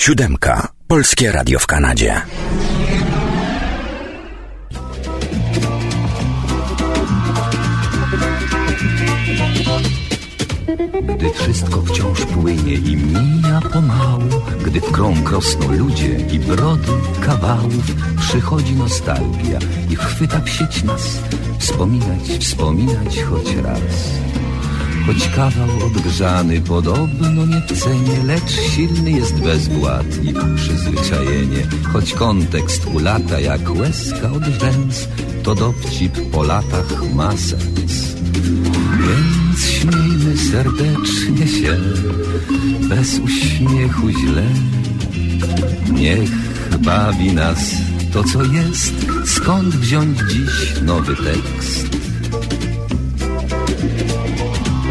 Siódemka. Polskie Radio w Kanadzie. Gdy wszystko wciąż płynie i mija pomału, gdy w krąg rosną ludzie i brody kawałów, przychodzi nostalgia i chwyta w sieć nas, wspominać, wspominać choć raz. Choć kawał odgrzany podobno nie w cenie, lecz silny jest bezwład i przyzwyczajenie. Choć kontekst ulata jak łezka od rzęs, to dowcip po latach ma sens. Więc śmiejmy serdecznie się, bez uśmiechu źle. Niech bawi nas to, co jest, skąd wziąć dziś nowy tekst.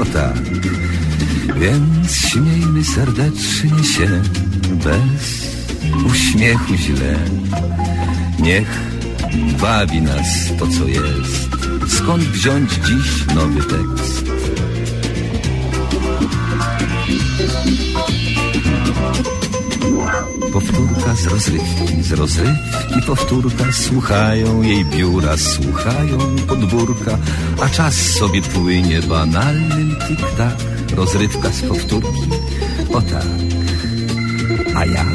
o tak. Więc śmiejmy serdecznie się, bez uśmiechu źle. Niech bawi nas to, co jest. Skąd wziąć dziś nowy tekst? Powtórka z rozrywki, z rozrywki powtórka Słuchają jej biura, słuchają podwórka A czas sobie płynie banalnym tik-tak Rozrywka z powtórki, o tak A jak?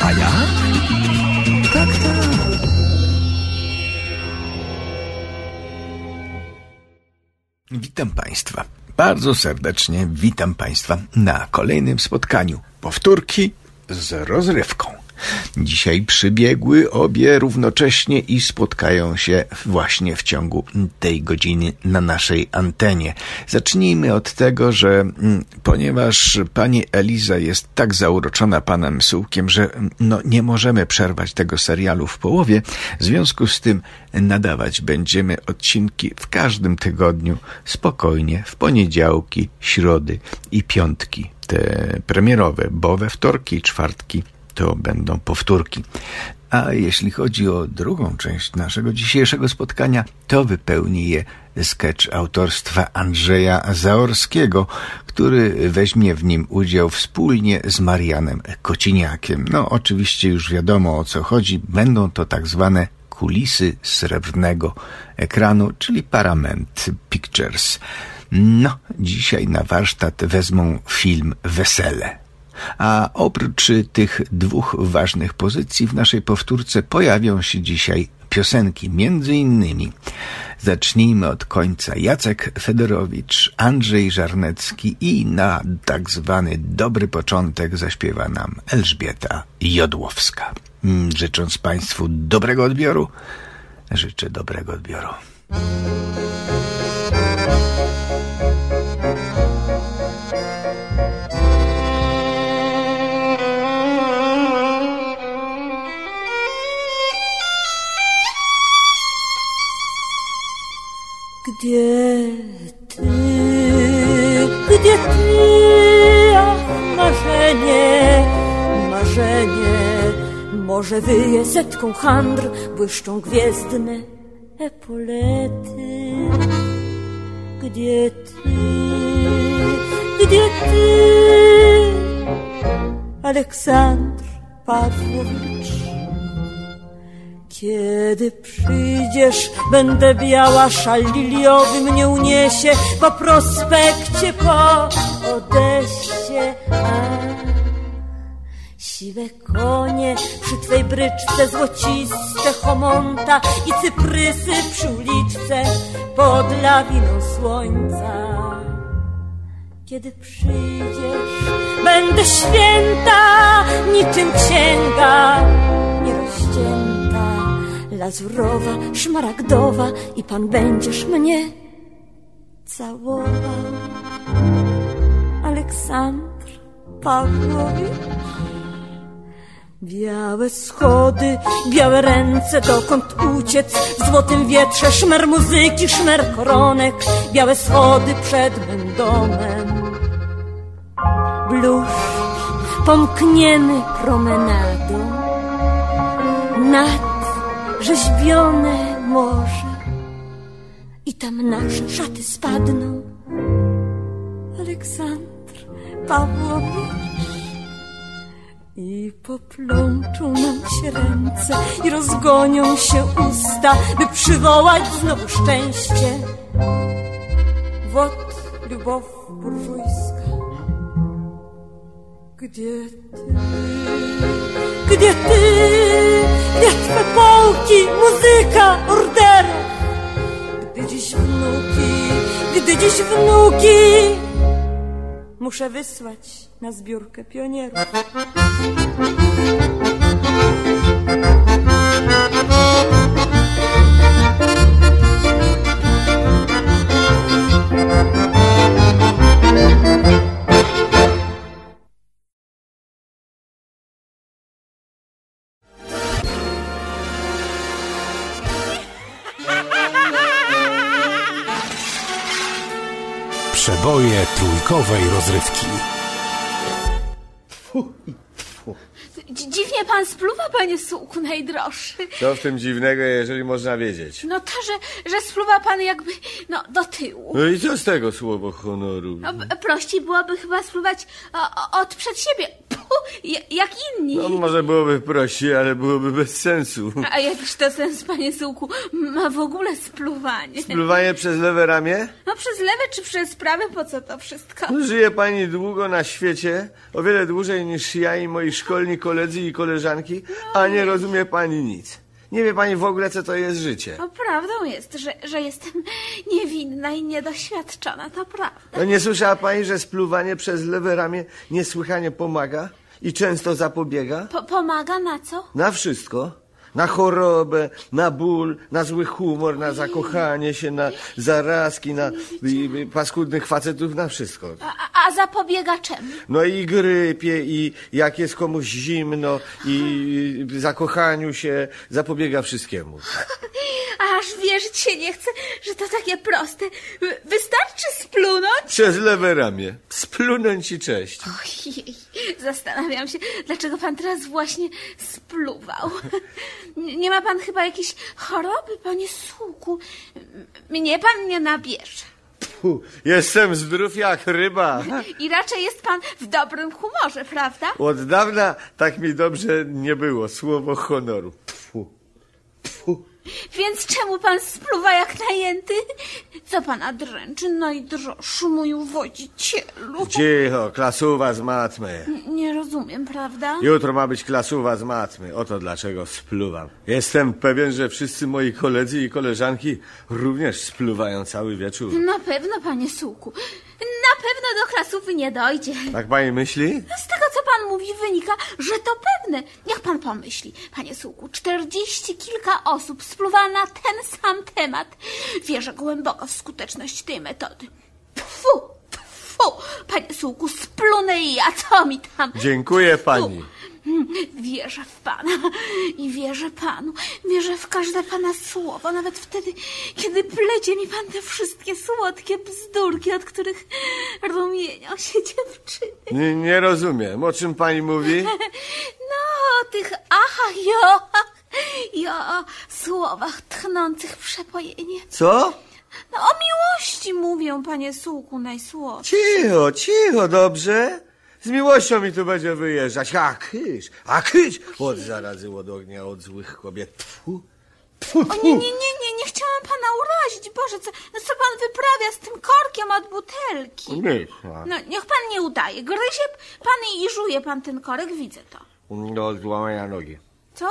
A jak? Tak, tak Witam Państwa. Bardzo serdecznie witam Państwa na kolejnym spotkaniu. Powtórki z rozrywką. Dzisiaj przybiegły obie równocześnie i spotkają się właśnie w ciągu tej godziny na naszej antenie. Zacznijmy od tego, że mm, ponieważ pani Eliza jest tak zauroczona panem Sułkiem, że mm, no, nie możemy przerwać tego serialu w połowie, w związku z tym nadawać będziemy odcinki w każdym tygodniu spokojnie w poniedziałki, środy i piątki te premierowe, bo we wtorki i czwartki to będą powtórki. A jeśli chodzi o drugą część naszego dzisiejszego spotkania, to wypełni je sketch autorstwa Andrzeja Zaorskiego, który weźmie w nim udział wspólnie z Marianem Kociniakiem. No, oczywiście już wiadomo o co chodzi. Będą to tak zwane kulisy srebrnego ekranu, czyli Paramount Pictures. No, dzisiaj na warsztat wezmą film Wesele. A oprócz tych dwóch ważnych pozycji w naszej powtórce pojawią się dzisiaj piosenki, między innymi zacznijmy od końca Jacek Fedorowicz, Andrzej Żarnecki i na tak zwany dobry początek zaśpiewa nam Elżbieta Jodłowska. Życząc Państwu dobrego odbioru, życzę dobrego odbioru. Gdzie ty, gdzie ty, ach marzenie, marzenie, może wyje setką handr, błyszczą gwiezdne epolety. Gdzie ty, gdzie ty, Aleksandr Pawłowicz, kiedy przyjdziesz, będę biała, szal liliowy mnie uniesie po prospekcie, po Odesie. A, siwe konie przy twej bryczce, złociste homonta i cyprysy przy uliczce pod lawiną słońca. Kiedy przyjdziesz, będę święta, niczym księga nierozcięta lazurowa, szmaragdowa i pan będziesz mnie całował. Aleksandr Pawłowicz. Białe schody, białe ręce, dokąd uciec W złotym wietrze szmer muzyki, szmer koronek Białe schody przed mym domem Bluszcz pomkniemy promenadą Nad rzeźbione morze i tam nasze szaty spadną. Aleksandr Pawłowicz. I poplączą nam się ręce i rozgonią się usta, by przywołać znowu szczęście. Wod, lubow burżujska, gdzie ty, gdzie ty? Gdzie twe połki, muzyka, orderów? Gdy dziś wnuki, gdy dziś wnuki muszę wysłać na zbiórkę pionierów. Trójkowej rozrywki. Dziwnie pan spluwa, panie sułku najdroższy. Co w tym dziwnego, jeżeli można wiedzieć? No to, że, że spluwa pan jakby, no, do tyłu. No i co z tego słowo honoru? No, prościej byłoby chyba spluwać o, od przed siebie, Puh, ja- jak inni. No może byłoby prościej, ale byłoby bez sensu. A jakiś to sens, panie sułku, ma w ogóle spluwanie? Spluwanie przez lewe ramię? No przez lewe czy przez prawe, po co to wszystko? No, Żyje pani długo na świecie, o wiele dłużej niż ja i moi szkolni koledzy i koleżanki, a nie rozumie pani nic. Nie wie pani w ogóle, co to jest życie. No prawdą jest, że, że jestem niewinna i niedoświadczona, to prawda. No nie słyszała pani, że spluwanie przez lewe ramię niesłychanie pomaga i często zapobiega? Po, pomaga na co? Na wszystko. Na chorobę, na ból, na zły humor, na zakochanie się, na zarazki, na i, i, paskudnych facetów, na wszystko. A, a- zapobiega czemu? No i grypie, i jak jest komuś zimno, i zakochaniu się, zapobiega wszystkiemu. Aż wierzyć się nie chcę, że to takie proste. Wy- Wystarczy splunąć? Przez lewe ramię. Splunąć i cześć. Ojej, zastanawiam się, dlaczego pan teraz właśnie spluwał. Nie ma pan chyba jakiejś choroby, panie sułku? M- Mnie pan nie nabierze. Puh, jestem zdrów jak ryba. I raczej jest pan w dobrym humorze, prawda? Od dawna tak mi dobrze nie było. Słowo honoru. Więc czemu pan spluwa jak najęty? Co pana dręczy, najdroższy mój wodzicielu? Cicho, klasuwa z matmy. Nie rozumiem, prawda? Jutro ma być klasuwa z matmy. Oto dlaczego spluwam. Jestem pewien, że wszyscy moi koledzy i koleżanki również spluwają cały wieczór. Na pewno, panie sułku. Na pewno do klasówy nie dojdzie. Tak pani myśli? Z tego, co pan mówi, wynika, że to pewne. Niech pan pomyśli, panie Sułku, czterdzieści kilka osób spluwa na ten sam temat. Wierzę głęboko w skuteczność tej metody. Tfu, tfu, panie Sułku, splunę i ja, co mi tam? Dziękuję pani. Wierzę w pana i wierzę panu. Wierzę w każde pana słowo, nawet wtedy, kiedy plecie mi pan te wszystkie słodkie bzdurki, od których rumienią się dziewczyny. Nie, nie rozumiem. O czym pani mówi? No, o tych achach, joach i o słowach tchnących przepojenie. Co? No, o miłości mówią, panie Sułku, najsłodsze. Cicho, cicho, dobrze? Z miłością mi tu będzie wyjeżdżać. A kysz, a kysz! Od zarazy, od ognia, od złych kobiet. Tfu, tfu, O nie, nie, nie, nie, nie chciałam pana urazić. Boże, co, no co pan wyprawia z tym korkiem od butelki? Nic, a. No, niech pan nie udaje. Gryzie pan i żuje pan ten korek, widzę to. Do złamania nogi. Co?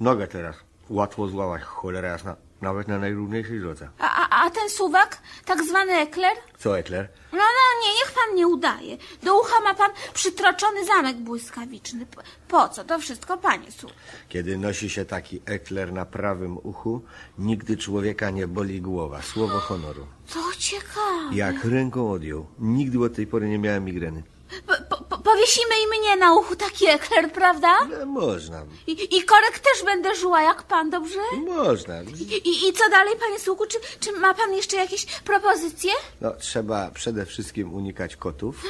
Nogę teraz. Łatwo złamać, cholera jasna. Nawet na najrówniejszej drodze. A, a, a ten suwak, tak zwany ekler? Co, Ekler? No, no, nie, niech pan nie udaje. Do ucha ma pan przytroczony zamek błyskawiczny. Po, co? To wszystko panie słuch. Kiedy nosi się taki ekler na prawym uchu, nigdy człowieka nie boli głowa. Słowo honoru. To ciekawe. Jak ręką odjął. Nigdy od tej pory nie miałem migreny. Po, po, po, powiesimy i mnie na uchu taki ekler, prawda? E, Można, I, I korek też będę żuła jak pan, dobrze? można. I, I co dalej, panie Słuku? Czy, czy ma pan jeszcze jakieś propozycje? No, trzeba przede wszystkim unikać kotów.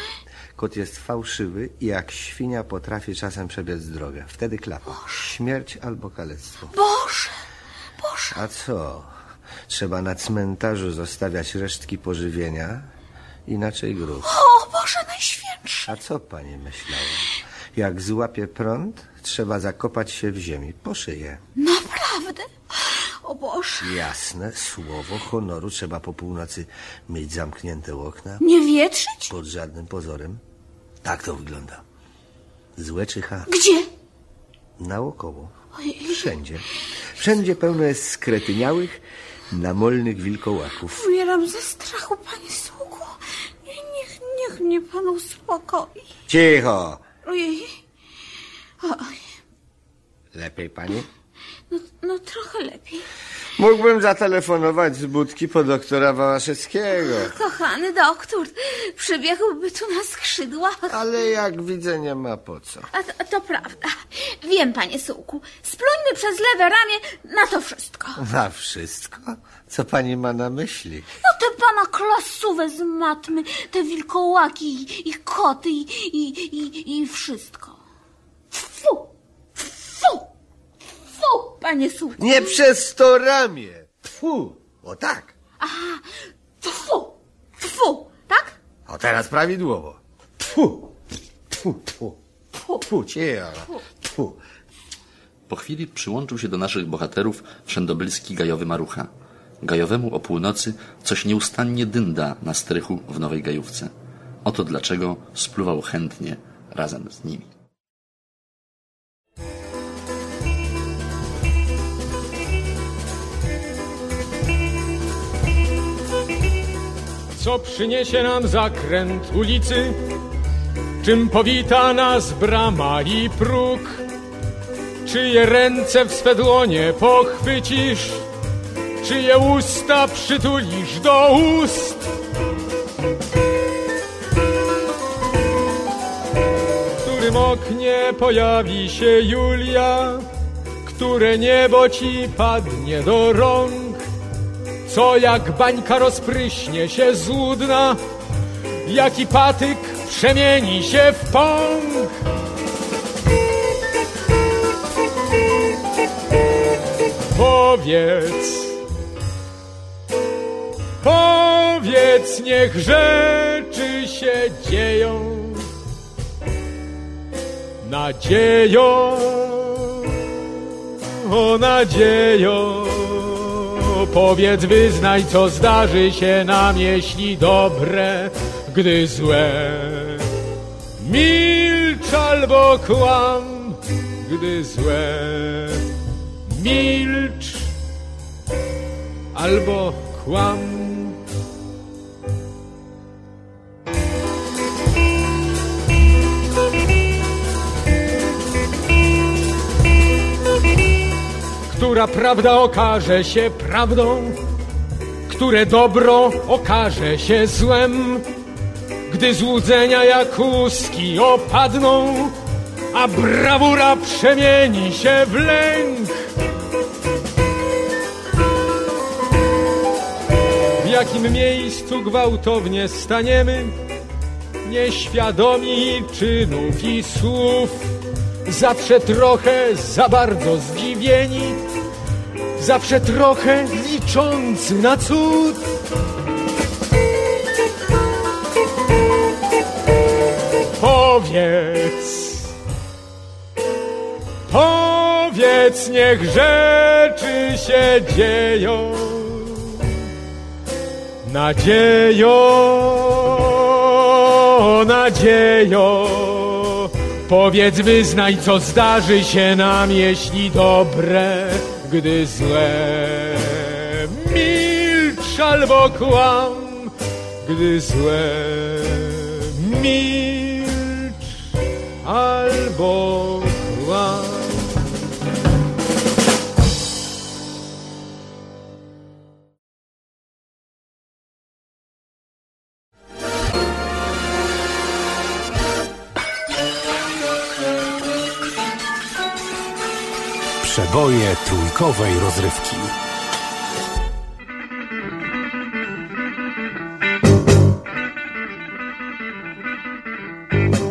Kot jest fałszywy i jak świnia potrafi czasem przebiec drogę. Wtedy klapa. Śmierć albo kalectwo. Boże, Boże. A co? Trzeba na cmentarzu zostawiać resztki pożywienia, inaczej grób. A co pani myślała? Jak złapie prąd, trzeba zakopać się w ziemi, po szyję. Naprawdę? O Boże. Jasne, słowo honoru trzeba po północy mieć zamknięte okna Nie wietrzyć? pod żadnym pozorem. Tak to wygląda. Złe czyha Gdzie? naokoło. Ojej. Wszędzie. Wszędzie pełno jest skretyniałych, namolnych wilkołaków. Umieram ze strachu, panie Sługu. Nie, niech, niech mnie pan uspokoi. Cicho! Ojej. Oj, Lepiej pani? no, no trochę lepiej. Mógłbym zatelefonować z budki po doktora Wałaszewskiego. Kochany doktor, przybiegłby tu na skrzydłach. Ale jak widzę, nie ma po co. A to, to prawda. Wiem, panie Sułku. Spluńmy przez lewe ramię na to wszystko. Na wszystko? Co pani ma na myśli? No te pana klasówę z matmy, te wilkołaki i, i koty i, i, i, i wszystko. Fu! Fu! Fu, panie Sułku. Nie przez to ramię! Tfu! O tak! Aha, tfu! Tfu, tak? O teraz prawidłowo. Tfu! Tfu, tfu. Tfu, cię, Tfu. Po chwili przyłączył się do naszych bohaterów wszędobylski gajowy marucha. Gajowemu o północy coś nieustannie dynda na strychu w nowej gajówce. Oto dlaczego spluwał chętnie razem z nimi. Co przyniesie nam zakręt ulicy? Czym powita nas brama i próg? Czyje ręce w swe dłonie pochwycisz? Czyje usta przytulisz do ust? W którym oknie pojawi się Julia? Które niebo ci padnie do rąk? Co jak bańka rozpryśnie się złudna, jaki patyk przemieni się w pąk. Powiedz, powiedz, niech rzeczy się dzieją. Nadzieją, o nadzieją. Powiedz, wyznaj, co zdarzy się nam, jeśli dobre, gdy złe. Milcz albo kłam, gdy złe. Milcz albo kłam. Która prawda okaże się prawdą, które dobro okaże się złem, gdy złudzenia jak łuski opadną, a brawura przemieni się w lęk. W jakim miejscu gwałtownie staniemy, nieświadomi czynów i słów, zawsze trochę za bardzo zdziwieni, zawsze trochę liczący na cud. Powiedz, powiedz, niech rzeczy się dzieją. Nadzieją, nadzieją. Powiedz, wyznaj, co zdarzy się nam, jeśli dobre, gdy złe. Milcz albo kłam, gdy złe. Milcz albo Przeboje trójkowej rozrywki.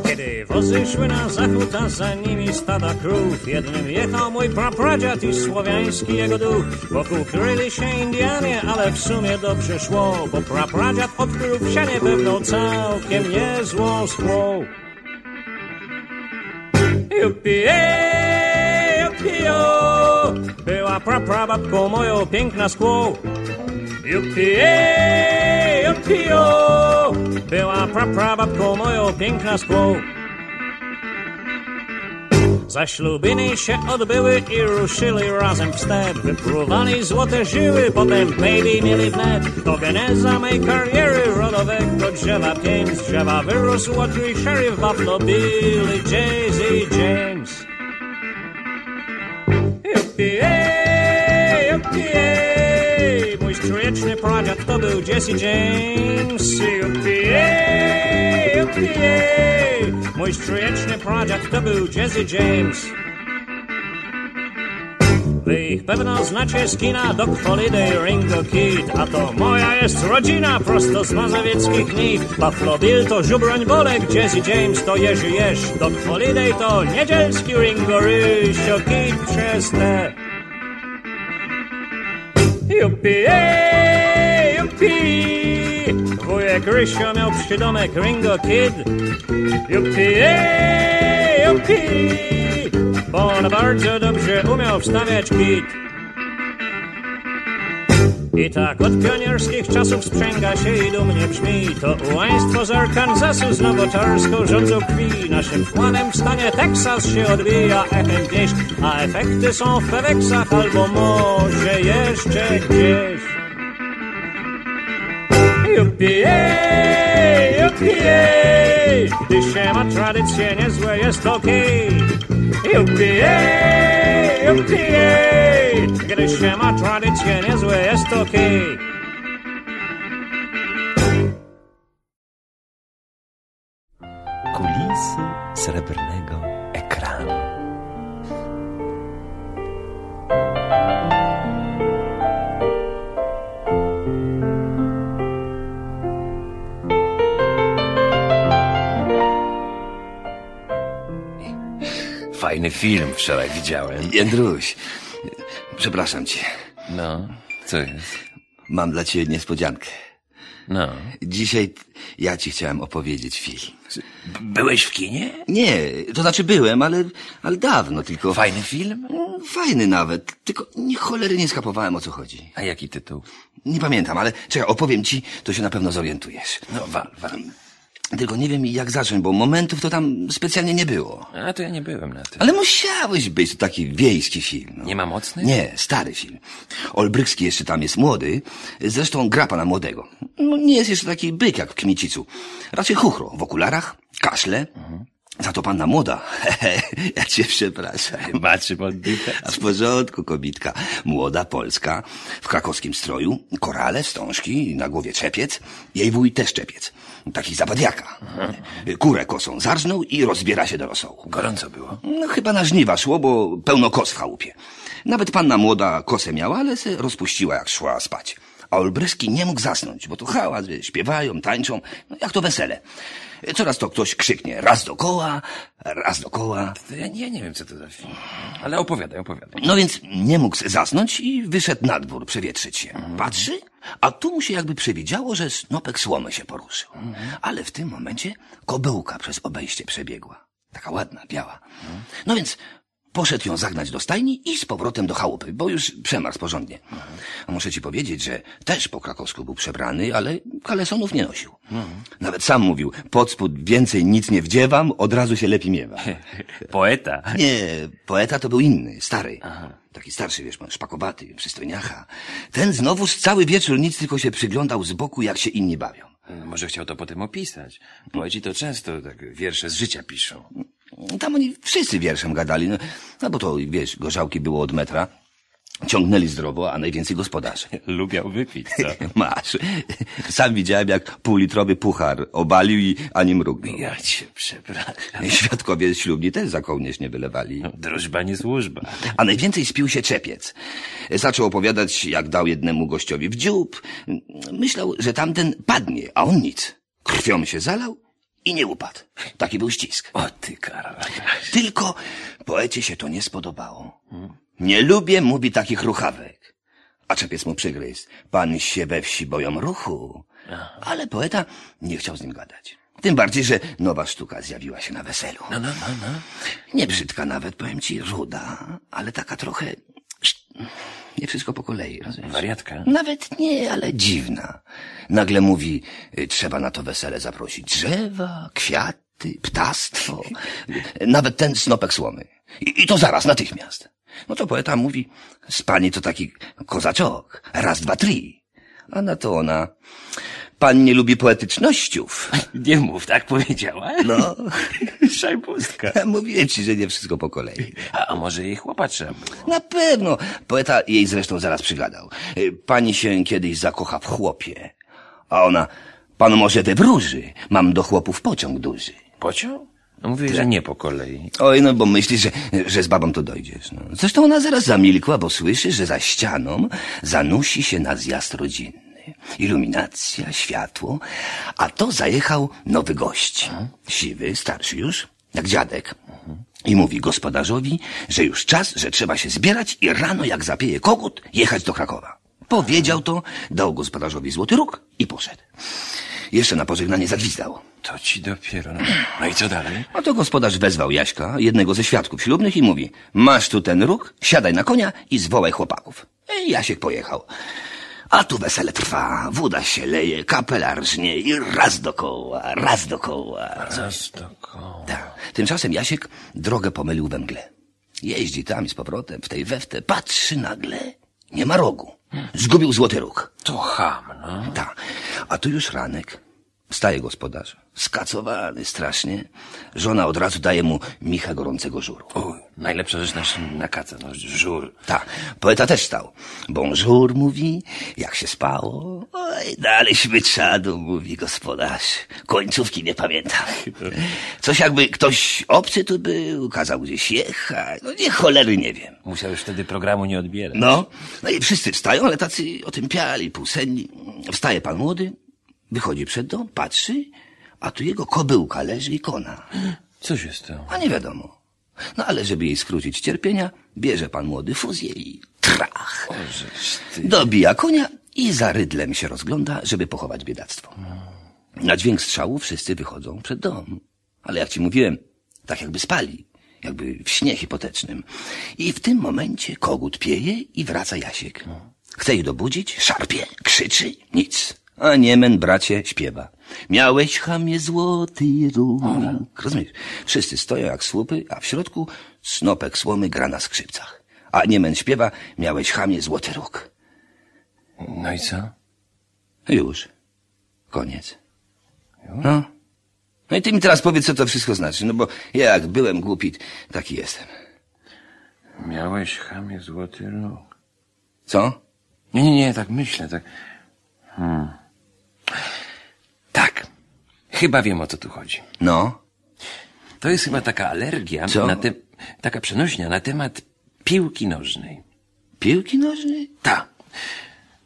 Kiedy wozy szły na zachód, a za nimi stada krów, jednym jechał mój prapradziad i słowiański jego duch. Wokół kryli się Indianie, ale w sumie dobrze szło, bo prapradziad odkrył w sianie pewną całkiem niezłą skłą. Juppie, była praprababką moją piękna skłą. Juppie, juppio, była praprababką moją piękna skłą. Zaślubiny się odbyły i ruszyli razem wstecz. Wypruwali złote żyły, potem baby mieli wnet. To geneza mej kariery rodowego drzewa. Pięć drzewa wyrósł odkryj sheriff Buffalo Bill i Jay-Z James. Juppie, juppie, mój stryjeczny pradziad to był Jesse James. Juppie, juppie, mój stryjeczny pradziad to był Jesse James. Ich pewno znacie z kina Doc Holiday, Ringo Kid, a to moja jest rodzina prosto z mazowieckich niw. Buffalo Bill to Żubroń Bolek, Jesse James to Jerzy Jerz, Doc Holiday to Niedzielski Ringo Rysio Kid przez te. Juppie, juppie, wujek Rysio miał przydomek Ringo Kid. Juppie, juppie, bo on bardzo dobrze umiał wstawiać kit. I tak od pionierskich czasów sprzęga się i dumnie brzmi. To ułaństwo z Arkansasu z nowotarską rządzą krwi. Naszym wkładem w stanie Teksas się odbija echem A efekty są w Peweksach albo może jeszcze gdzieś. Juppie, juppie, gdy się ma tradycje niezłe jest okej Juppie, juppie, gdy się ma tradycje niezłe jest Kulisy srebrnego Fajny film wczoraj widziałem. Jędruś, przepraszam cię. No, co jest? Mam dla ciebie niespodziankę. No. Dzisiaj ja ci chciałem opowiedzieć film. Byłeś w kinie? Nie, to znaczy byłem, ale, ale dawno, tylko... Fajny film? Mm, Fajny nawet, tylko nie cholery nie skapowałem o co chodzi. A jaki tytuł? Nie pamiętam, ale czekaj, opowiem ci, to się na pewno zorientujesz. No, wal, wal. Tylko nie wiem jak zacząć, bo momentów to tam specjalnie nie było. A to ja nie byłem na tym. Ale musiałeś być, to taki wiejski film. No. Nie ma mocnych? Nie, stary film. Olbrychski jeszcze tam jest młody, zresztą gra pana młodego. No, nie jest jeszcze taki byk jak w Kmicicu. Raczej chuchro, w okularach, kaszle. Za to panna młoda. ja cię przepraszam. Pod dychę. A w porządku, kobitka. Młoda, polska, w krakowskim stroju, korale, wstążki, na głowie czepiec. Jej wuj też czepiec. Taki zabadiaka. Kurę kosą zarżnął i rozbiera się do rosołu. Gorąco było. No chyba na żniwa szło, bo pełno kos w chałupie. Nawet panna młoda kosę miała, ale se rozpuściła jak szła spać. A Olbryski nie mógł zasnąć, bo to hałas, wie, śpiewają, tańczą, no jak to wesele. Coraz to ktoś krzyknie raz dokoła, raz dokoła. Ja nie, wiem, co to za film. Ale opowiadaj, opowiadaj. No więc nie mógł zasnąć i wyszedł na dwór przewietrzyć się. Patrzy, a tu mu się jakby przewidziało, że snopek słomy się poruszył. Ale w tym momencie kobyłka przez obejście przebiegła. Taka ładna, biała. No więc poszedł ją zagnać do stajni i z powrotem do chałupy, bo już przemarzł porządnie. A muszę ci powiedzieć, że też po krakowsku był przebrany, ale kalesonów nie nosił. Nawet sam mówił, pod spód więcej nic nie wdziewam, od razu się lepiej miewa. Poeta. Nie, poeta to był inny, stary. Taki starszy, wiesz pan, szpakowaty, przystojniacha. Ten znowuż cały wieczór nic tylko się przyglądał z boku, jak się inni bawią. No, Może chciał to potem opisać. Poeci to często tak wiersze z życia piszą. Tam oni wszyscy wierszem gadali, no, no bo to, wiesz, gorzałki było od metra. Ciągnęli zdrowo, a najwięcej gospodarze. Lubiał wypić, co? Masz. Sam widziałem, jak półlitrowy puchar obalił i ani mrugnął. Ja cię przepraszam. Świadkowie ślubni też za kołnierz nie wylewali. No, drużba nie służba. A najwięcej spił się czepiec. Zaczął opowiadać, jak dał jednemu gościowi w dziób. Myślał, że tamten padnie, a on nic. Krwią się zalał i nie upadł. Taki był ścisk. O ty karwa. Tylko poecie się to nie spodobało. Nie lubię, mówi takich ruchawek. A czepiec mu przygryzł. Pan się we wsi boją ruchu. Ale poeta nie chciał z nim gadać. Tym bardziej, że nowa sztuka zjawiła się na weselu. No, no, no, no. Nie brzydka nawet, powiem ci, ruda, ale taka trochę... Nie wszystko po kolei, rozumiesz? Wariatka? Nawet nie, ale dziwna. Nagle mówi, y, trzeba na to wesele zaprosić drzewa, kwiaty, ptactwo, nawet ten snopek słomy. I, I to zaraz, natychmiast. No to poeta mówi, z pani to taki kozaczok, raz, dwa, trzy. A na to ona, pan nie lubi poetycznościów. Nie mów, tak powiedziała? No, Szajbustka. mówię ci, że nie wszystko po kolei. A, a może jej chłopa trzeba było? Na pewno. Poeta jej zresztą zaraz przygadał. Y, Pani się kiedyś zakocha w chłopie. A ona, pan może we wróży. Mam do chłopów pociąg duży. Pociąg? No mówię, że nie po kolei. Oj, no bo myślisz, że, że z babą to dojdziesz. No. Zresztą ona zaraz zamilkła, bo słyszy, że za ścianą zanusi się na zjazd rodzinny. Iluminacja, światło, a to zajechał nowy gość. Siwy, starszy już, jak dziadek. I mówi gospodarzowi, że już czas, że trzeba się zbierać i rano, jak zapieje kogut, jechać do Krakowa. Powiedział to, dał gospodarzowi złoty róg i poszedł. Jeszcze na pożegnanie zagwizdał. To ci dopiero. No, no i co dalej? No to gospodarz wezwał Jaśka, jednego ze świadków ślubnych i mówi Masz tu ten róg, siadaj na konia i zwołaj chłopaków. I Jasiek pojechał. A tu wesele trwa, woda się leje, kapela rżnie i raz dokoła, raz dokoła. Raz do koła. Tak. Tymczasem Jasiek drogę pomylił we mgle. Jeździ tam i z powrotem, w tej weftę, patrzy nagle, nie ma rogu. Zgubił złoty róg. To ham, no. Tak. A tu już ranek. Wstaje gospodarz, skacowany strasznie. Żona od razu daje mu micha gorącego żuru. Uj, najlepsza rzecz na, na kaca, no, żur. Tak, poeta też stał. Bonjour mówi, jak się spało. Oj, daliśmy czadu, mówi gospodarz. Końcówki nie pamiętam. Coś jakby ktoś obcy tu był, kazał gdzieś jechać. No nie cholery nie wiem. Musiał już wtedy programu nie odbierać. No, no i wszyscy wstają, ale tacy otępiali, półsenni. Wstaje pan młody, wychodzi przed dom, patrzy, a tu jego kobyłka leży i kona. Co się stało? A nie wiadomo. No ale żeby jej skrócić cierpienia, bierze pan młody fuzję i trach. Ożeż ty. Dobija konia i za rydlem się rozgląda, żeby pochować biedactwo. Na dźwięk strzału wszyscy wychodzą przed dom. Ale jak ci mówiłem, tak jakby spali, jakby w śnie hipotecznym. I w tym momencie kogut pieje i wraca Jasiek. Chce ich dobudzić, szarpie, krzyczy, nic. A Niemen, bracie, śpiewa. Miałeś chamie złoty róg. Rozumiesz? Wszyscy stoją jak słupy, a w środku snopek słomy gra na skrzypcach. A Niemen śpiewa, miałeś chamie złoty róg. No i co? Już. Koniec. No. No i ty mi teraz powiedz, co to wszystko znaczy, no bo ja jak byłem głupi, taki jestem. Miałeś chamie złoty róg. Co? Nie, nie, nie, tak myślę, tak. Hmm. Tak. Chyba wiem, o co tu chodzi. No. To jest chyba taka alergia, Co? na te, taka przenośnia na temat piłki nożnej. Piłki nożnej? Tak.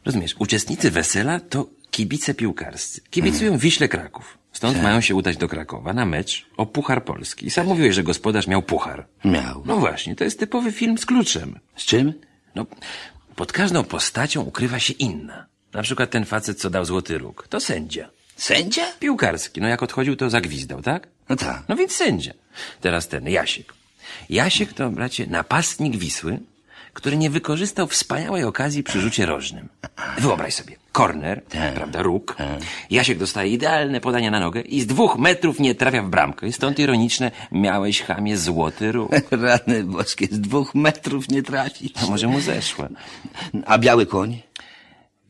Rozumiesz, uczestnicy wesela to kibice piłkarscy. Kibicują Wiśle Kraków. Stąd mają się udać do Krakowa na mecz o Puchar Polski. I sam mówiłeś, że gospodarz miał puchar. Miał. No właśnie, to jest typowy film z kluczem. Z czym? No, pod każdą postacią ukrywa się inna. Na przykład ten facet, co dał złoty róg. To sędzia. Sędzia? Piłkarski. No jak odchodził, to zagwizdał, tak? No tak. No więc sędzia. Teraz ten, Jasiek. Jasiek to, bracie, napastnik Wisły, który nie wykorzystał wspaniałej okazji przy rzucie rożnym. Wyobraź sobie, korner, Tak. prawda, róg. Jasiek dostaje idealne podanie na nogę i z dwóch metrów nie trafia w bramkę. I stąd ironiczne, miałeś chamie złoty róg. Rany boskie, z dwóch metrów nie trafisz. A może mu zeszła. A biały koń?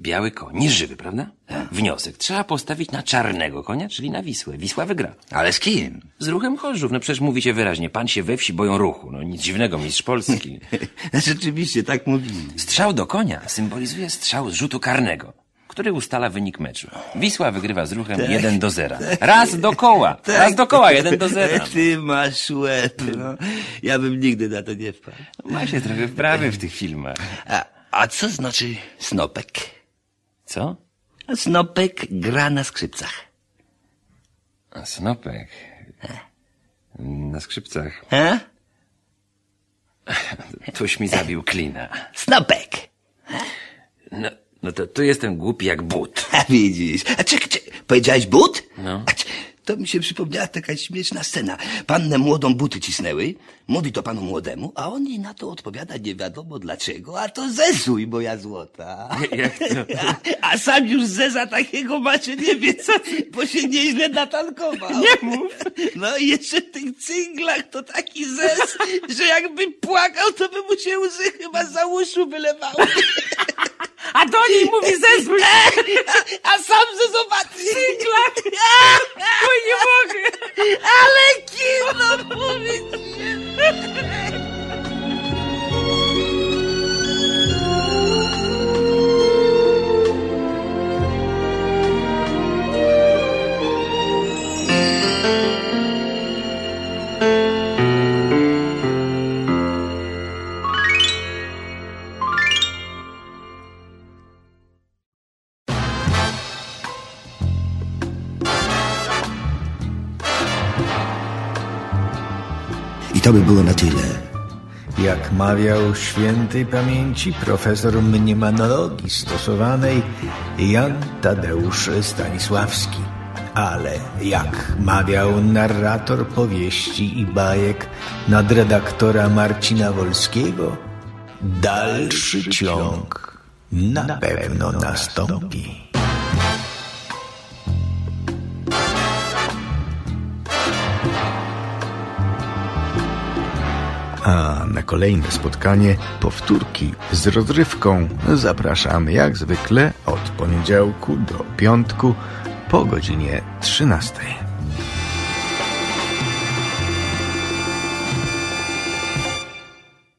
Biały koń, nieżywy, prawda? Wniosek. Trzeba postawić na czarnego konia, czyli na Wisłę. Wisła wygra. Ale z kim? Z ruchem Chorzów. No przecież mówi się wyraźnie. Pan się we wsi boją ruchu. No nic dziwnego, mistrz Polski. Rzeczywiście, tak mówili. Strzał do konia symbolizuje strzał z rzutu karnego, który ustala wynik meczu. Wisła wygrywa z ruchem 1 do 0. Raz do koła. Raz do koła, 1 do 0. Ty masz łeb, no. Ja bym nigdy na to nie wpadł. Ma się trochę wprawy w tych filmach. A, a co znaczy snopek? Co? Snopek gra na skrzypcach. A Snopek. Na skrzypcach. A? Tuś mi zabił klina. Snopek! No, no to tu jestem głupi jak but. A widzisz. A czekaj, czekaj. powiedziałeś but? No. A, to mi się przypomniała taka śmieszna scena. Pannę młodą buty cisnęły, mówi to panu młodemu, a on jej na to odpowiada nie wiadomo dlaczego, a to zezuj, moja złota. A, a sam już zeza takiego macie nie wie co, bo się nieźle natankował. Nie mów. No i jeszcze w tych cynglach to taki zez, że jakby płakał, to by mu się łzy chyba za uszu wylewały. A do niej mówi zezuj! A sam ze zobaczy. Cyklak! Oj, nie mogę! Ale kim no mówić to by było na tyle. Jak mawiał świętej pamięci profesor mniemanologii stosowanej Jan Tadeusz Stanisławski. Ale jak mawiał narrator powieści i bajek nadredaktora Marcina Wolskiego, dalszy ciąg na pewno nastąpi. A na kolejne spotkanie powtórki z rozrywką zapraszamy jak zwykle od poniedziałku do piątku po godzinie 13.